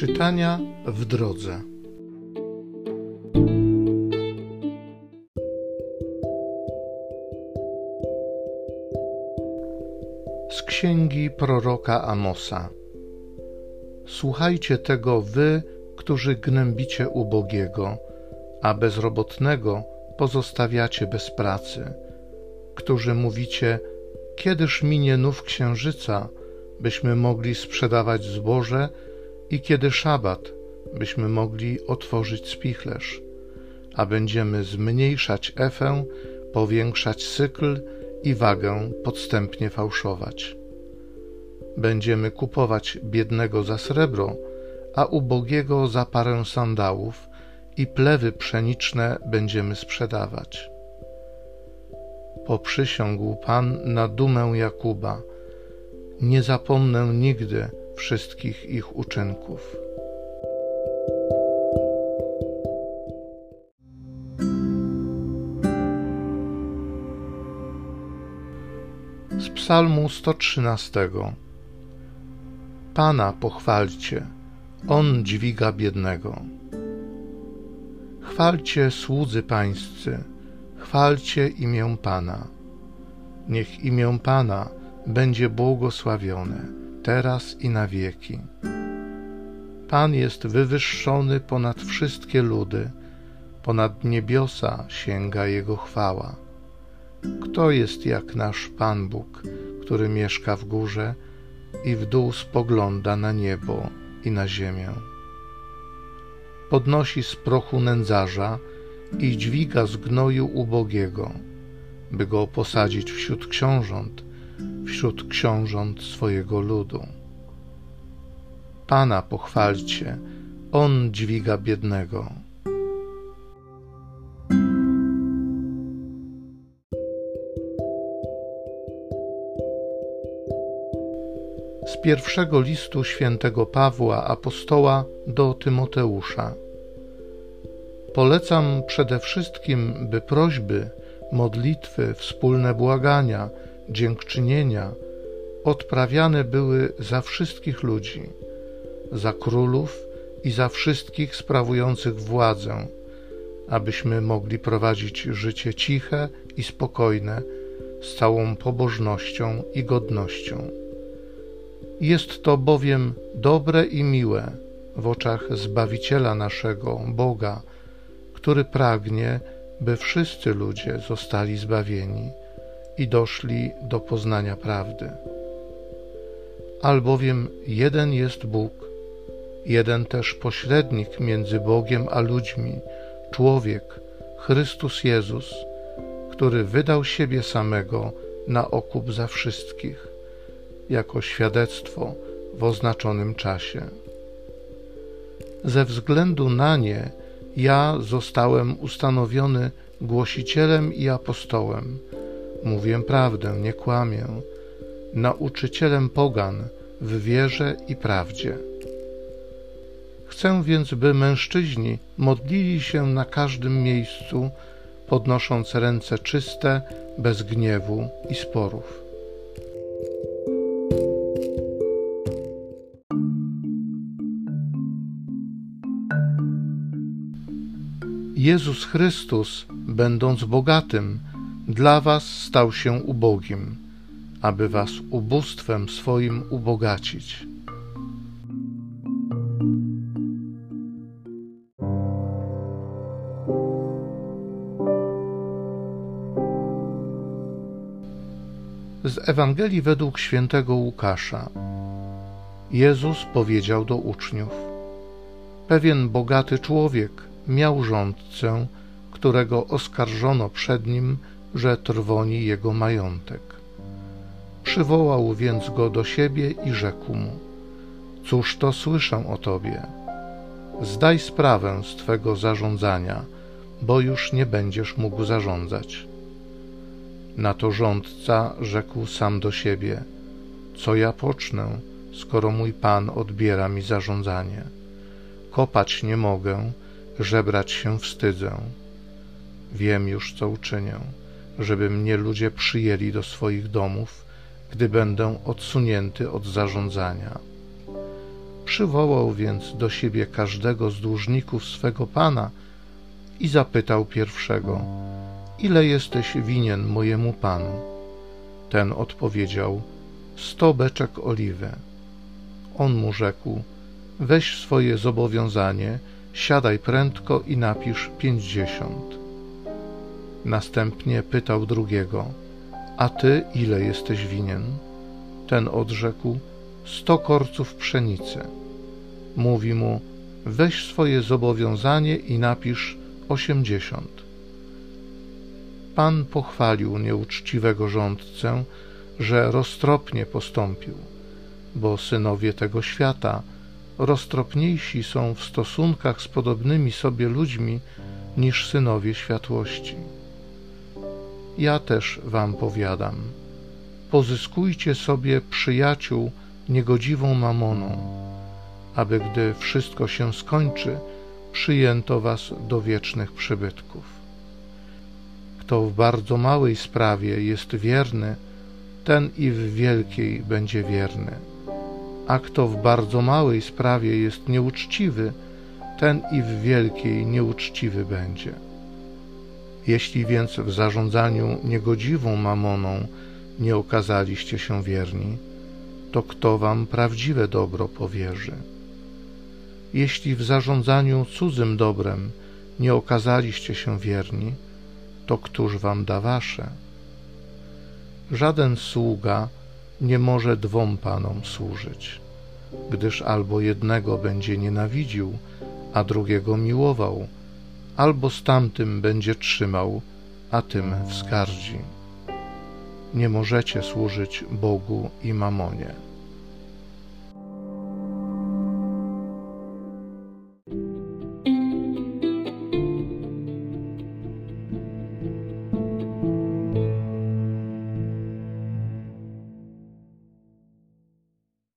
Czytania w drodze. Z księgi proroka Amosa. Słuchajcie tego wy, którzy gnębicie ubogiego, a bezrobotnego pozostawiacie bez pracy, którzy mówicie, kiedyż minie nów księżyca, byśmy mogli sprzedawać zboże i kiedy szabat, byśmy mogli otworzyć spichlerz, a będziemy zmniejszać efę, powiększać cykl i wagę podstępnie fałszować. Będziemy kupować biednego za srebro, a ubogiego za parę sandałów i plewy pszeniczne będziemy sprzedawać. Poprzysiągł Pan na dumę Jakuba. Nie zapomnę nigdy wszystkich ich uczynków. Z Psalmu 113 Pana pochwalcie, On dźwiga biednego. Chwalcie słudzy pańscy, chwalcie imię Pana. Niech imię Pana będzie błogosławione, teraz i na wieki. Pan jest wywyższony ponad wszystkie ludy, ponad niebiosa sięga Jego chwała. Kto jest jak nasz Pan Bóg, który mieszka w górze i w dół spogląda na niebo i na ziemię? Podnosi z prochu nędzarza i dźwiga z gnoju ubogiego, by go posadzić wśród książąt, wśród książąt swojego ludu. Pana pochwalcie, On dźwiga biednego. Z pierwszego listu świętego Pawła apostoła do Tymoteusza. Polecam przede wszystkim, by prośby, modlitwy, wspólne błagania, dziękczynienia odprawiane były za wszystkich ludzi, za królów i za wszystkich sprawujących władzę, abyśmy mogli prowadzić życie ciche i spokojne, z całą pobożnością i godnością. Jest to bowiem dobre i miłe w oczach Zbawiciela naszego, Boga, który pragnie, by wszyscy ludzie zostali zbawieni i doszli do poznania prawdy. Albowiem jeden jest Bóg, jeden też pośrednik między Bogiem a ludźmi, człowiek, Chrystus Jezus, który wydał siebie samego na okup za wszystkich, jako świadectwo w oznaczonym czasie. Ze względu na nie ja zostałem ustanowiony głosicielem i apostołem. Mówię prawdę, nie kłamię, nauczycielem pogan w wierze i prawdzie. Chcę więc, by mężczyźni modlili się na każdym miejscu, podnosząc ręce czyste, bez gniewu i sporów. Jezus Chrystus, będąc bogatym, dla was stał się ubogim, aby was ubóstwem swoim ubogacić. Z Ewangelii według świętego Łukasza. Jezus powiedział do uczniów: Pewien bogaty człowiek miał rządcę, którego oskarżono przed nim, że trwoni jego majątek. Przywołał więc go do siebie i rzekł mu: Cóż to słyszę o tobie? Zdaj sprawę z twego zarządzania, bo już nie będziesz mógł zarządzać. Na to rządca rzekł sam do siebie: Co ja pocznę, skoro mój pan odbiera mi zarządzanie? Kopać nie mogę, żebrać się wstydzę. Wiem już, co uczynię, żeby mnie ludzie przyjęli do swoich domów, gdy będę odsunięty od zarządzania. Przywołał więc do siebie każdego z dłużników swego pana i zapytał pierwszego: Ile jesteś winien mojemu panu? Ten odpowiedział: Sto beczek oliwy. On mu rzekł: Weź swoje zobowiązanie, siadaj prędko i napisz pięćdziesiąt. Następnie pytał drugiego: A ty ile jesteś winien? Ten odrzekł: Sto korców pszenicy. Mówi mu: Weź swoje zobowiązanie i napisz osiemdziesiąt. Pan pochwalił nieuczciwego rządcę, że roztropnie postąpił, bo synowie tego świata roztropniejsi są w stosunkach z podobnymi sobie ludźmi niż synowie światłości. Ja też wam powiadam, pozyskujcie sobie przyjaciół niegodziwą mamoną, aby gdy wszystko się skończy, przyjęto was do wiecznych przybytków. Kto w bardzo małej sprawie jest wierny, ten i w wielkiej będzie wierny. A kto w bardzo małej sprawie jest nieuczciwy, ten i w wielkiej nieuczciwy będzie. Jeśli więc w zarządzaniu niegodziwą mamoną nie okazaliście się wierni, to kto wam prawdziwe dobro powierzy? Jeśli w zarządzaniu cudzym dobrem nie okazaliście się wierni, to któż wam da wasze? Żaden sługa nie może dwom panom służyć, gdyż albo jednego będzie nienawidził, a drugiego miłował, albo z tamtym będzie trzymał, a tym wskardzi. Nie możecie służyć Bogu i mamonie.